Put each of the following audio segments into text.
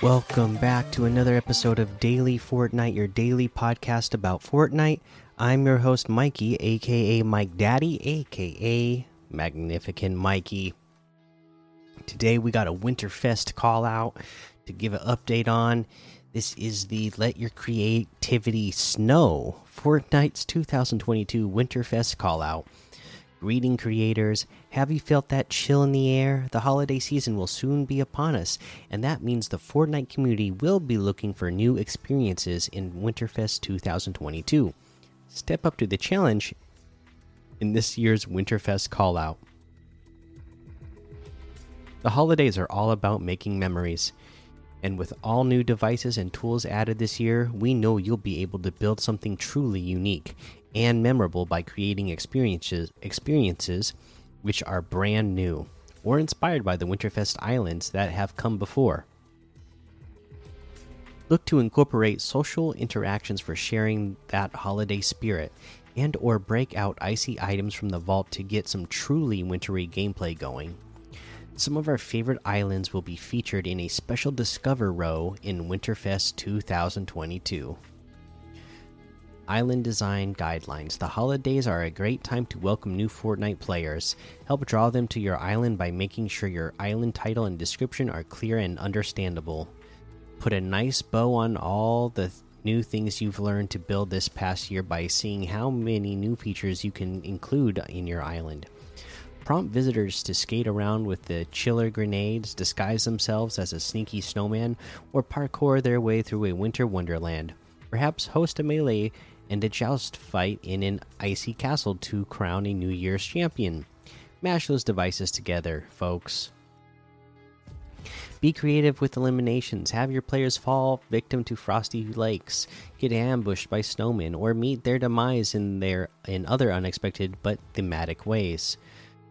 Welcome back to another episode of Daily Fortnite, your daily podcast about Fortnite. I'm your host, Mikey, aka Mike Daddy, aka Magnificent Mikey. Today we got a Winterfest call out to give an update on. This is the Let Your Creativity Snow Fortnite's 2022 Winterfest call out. Greeting creators, have you felt that chill in the air? The holiday season will soon be upon us, and that means the Fortnite community will be looking for new experiences in Winterfest 2022. Step up to the challenge in this year's Winterfest call out. The holidays are all about making memories. And with all new devices and tools added this year, we know you'll be able to build something truly unique and memorable by creating experiences experiences which are brand new or inspired by the Winterfest islands that have come before. Look to incorporate social interactions for sharing that holiday spirit and or break out icy items from the vault to get some truly wintry gameplay going. Some of our favorite islands will be featured in a special Discover row in Winterfest 2022. Island Design Guidelines. The holidays are a great time to welcome new Fortnite players. Help draw them to your island by making sure your island title and description are clear and understandable. Put a nice bow on all the new things you've learned to build this past year by seeing how many new features you can include in your island. Prompt visitors to skate around with the chiller grenades, disguise themselves as a sneaky snowman, or parkour their way through a winter wonderland. Perhaps host a melee and a joust fight in an icy castle to crown a New Year's champion. Mash those devices together, folks. Be creative with eliminations. Have your players fall victim to frosty lakes, get ambushed by snowmen, or meet their demise in their in other unexpected but thematic ways.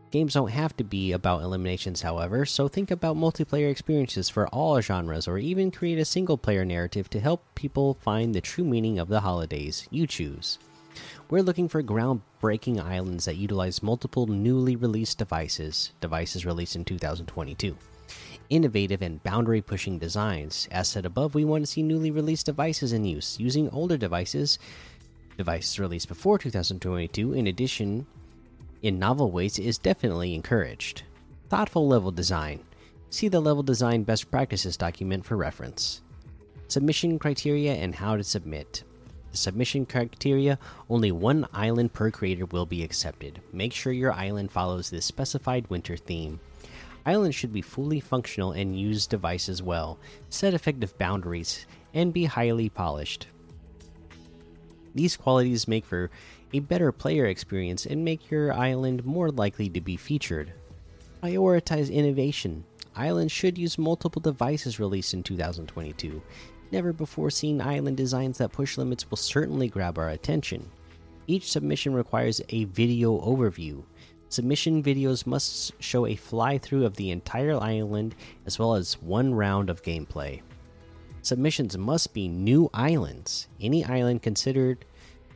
Games don't have to be about eliminations, however, so think about multiplayer experiences for all genres or even create a single player narrative to help people find the true meaning of the holidays. You choose. We're looking for groundbreaking islands that utilize multiple newly released devices, devices released in 2022. Innovative and boundary pushing designs. As said above, we want to see newly released devices in use. Using older devices, devices released before 2022, in addition in novel ways is definitely encouraged. Thoughtful level design. See the level design best practices document for reference. Submission criteria and how to submit. The submission criteria only one island per creator will be accepted. Make sure your island follows the specified winter theme. Islands should be fully functional and use devices well, set effective boundaries, and be highly polished. These qualities make for a better player experience and make your island more likely to be featured. Prioritize innovation. Islands should use multiple devices released in 2022. Never before seen island designs that push limits will certainly grab our attention. Each submission requires a video overview. Submission videos must show a fly through of the entire island as well as one round of gameplay. Submissions must be new islands. Any island considered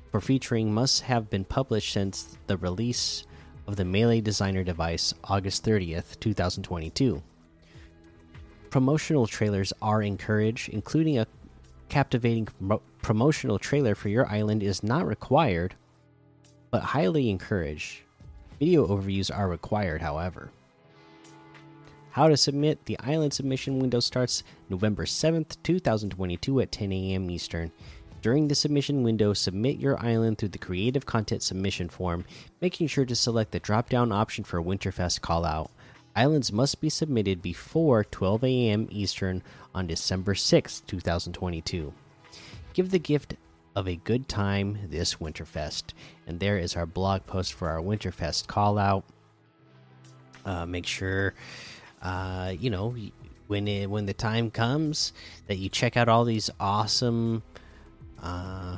for featuring must have been published since the release of the Melee Designer device August 30th, 2022. Promotional trailers are encouraged, including a captivating promotional trailer for your island is not required, but highly encouraged. Video overviews are required, however. How to submit the island submission window starts November 7th, 2022 at 10 a.m. Eastern. During the submission window, submit your island through the Creative Content Submission form, making sure to select the drop down option for Winterfest callout. Islands must be submitted before 12 a.m. Eastern on December 6, 2022. Give the gift of a good time this Winterfest. And there is our blog post for our Winterfest callout. Uh, make sure, uh, you know, when it, when the time comes that you check out all these awesome uh,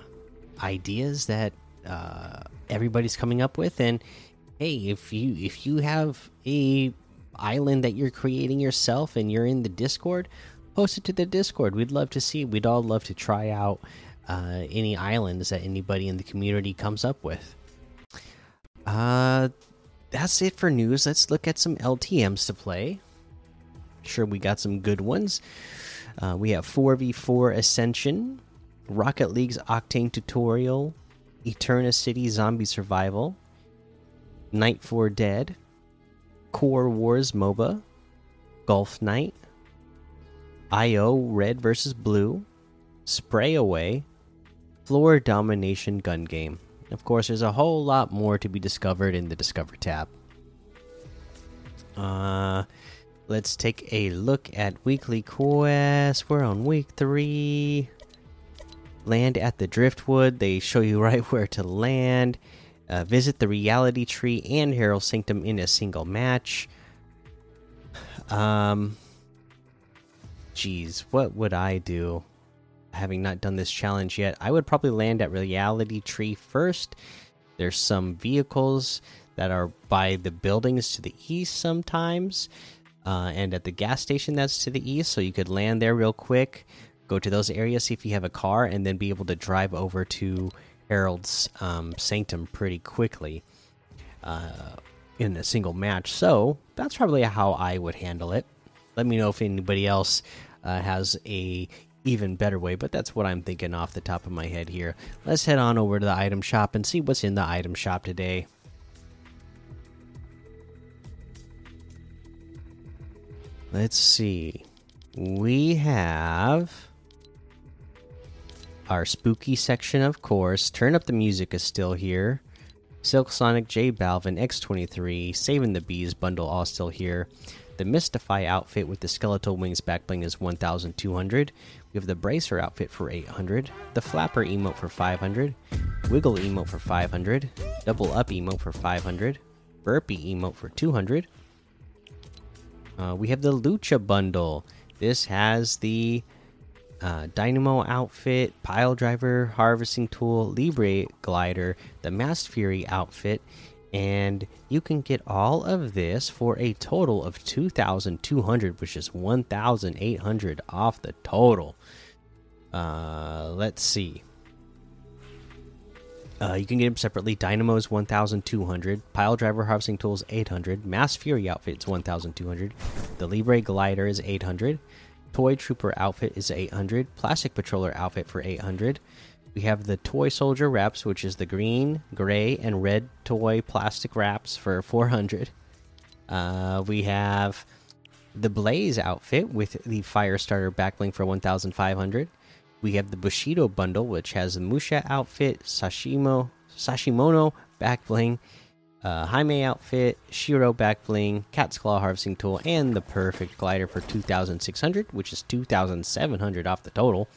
ideas that uh, everybody's coming up with. And hey, if you if you have a island that you're creating yourself and you're in the Discord, post it to the Discord. We'd love to see. We'd all love to try out uh, any islands that anybody in the community comes up with. Uh, that's it for news. Let's look at some LTMs to play. Sure, we got some good ones. Uh, we have 4v4 Ascension, Rocket League's Octane Tutorial, Eterna City Zombie Survival, Night 4 Dead, Core Wars MOBA, Golf Night, IO Red vs. Blue, Spray Away, Floor Domination Gun Game. Of course, there's a whole lot more to be discovered in the Discover tab. Uh, let's take a look at weekly quests. We're on week three. Land at the Driftwood. They show you right where to land. Uh, visit the Reality Tree and Herald Sanctum in a single match. Um, geez, what would I do? Having not done this challenge yet, I would probably land at Reality Tree first. There's some vehicles that are by the buildings to the east sometimes, uh, and at the gas station that's to the east. So you could land there real quick, go to those areas, see if you have a car, and then be able to drive over to Herald's um, Sanctum pretty quickly uh, in a single match. So that's probably how I would handle it. Let me know if anybody else uh, has a even better way, but that's what I'm thinking off the top of my head here. Let's head on over to the item shop and see what's in the item shop today. Let's see. We have our spooky section, of course. Turn up the music is still here. Silk Sonic, J Balvin, X23, Saving the Bees bundle all still here. The Mystify outfit with the skeletal wings backbling is 1200. We have the Bracer outfit for 800. The Flapper emote for 500. Wiggle emote for 500. Double Up emote for 500. Burpee emote for 200. Uh, we have the Lucha bundle. This has the uh, Dynamo outfit, Pile Driver, Harvesting Tool, Libre Glider, the Masked Fury outfit, and you can get all of this for a total of 2,200, which is 1,800 off the total. Uh, let's see. Uh, you can get them separately. Dynamo's 1,200. Pile Driver Harvesting Tools 800. Masked Fury Outfit's 1,200. The Libre Glider is 800. Toy Trooper outfit is 800. Plastic Patroller outfit for 800. We have the Toy Soldier wraps, which is the green, gray, and red toy plastic wraps for 400. Uh, we have the Blaze outfit with the Fire Starter backbling for 1,500. We have the Bushido bundle, which has the Musha outfit, Sashimo, Sashimono back bling, uh, outfit, Shiro back bling, Cat's Claw harvesting tool, and the perfect glider for 2,600, which is 2,700 off the total.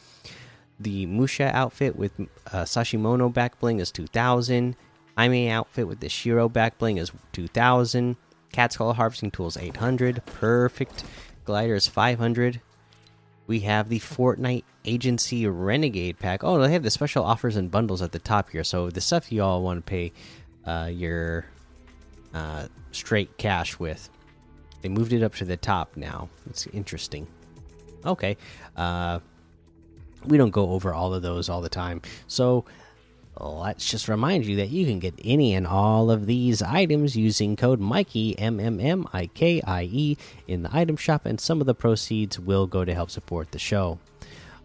The Musha outfit with uh, Sashimono back bling is 2,000. Jaime outfit with the Shiro back bling is 2,000. Cat's Claw harvesting tool is 800. Perfect glider is 500 we have the Fortnite Agency Renegade pack. Oh, they have the special offers and bundles at the top here. So the stuff you all want to pay uh, your uh, straight cash with, they moved it up to the top now. It's interesting. Okay, uh, we don't go over all of those all the time. So let's just remind you that you can get any and all of these items using code Mikey M M M I K I E in the item shop, and some of the proceeds will go to help support the show.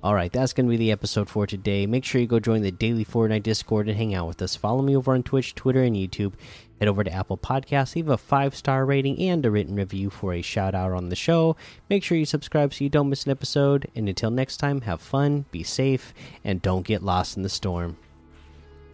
All right, that's going to be the episode for today. Make sure you go join the daily Fortnite Discord and hang out with us. Follow me over on Twitch, Twitter, and YouTube. Head over to Apple Podcasts, leave a five star rating and a written review for a shout out on the show. Make sure you subscribe so you don't miss an episode. And until next time, have fun, be safe, and don't get lost in the storm.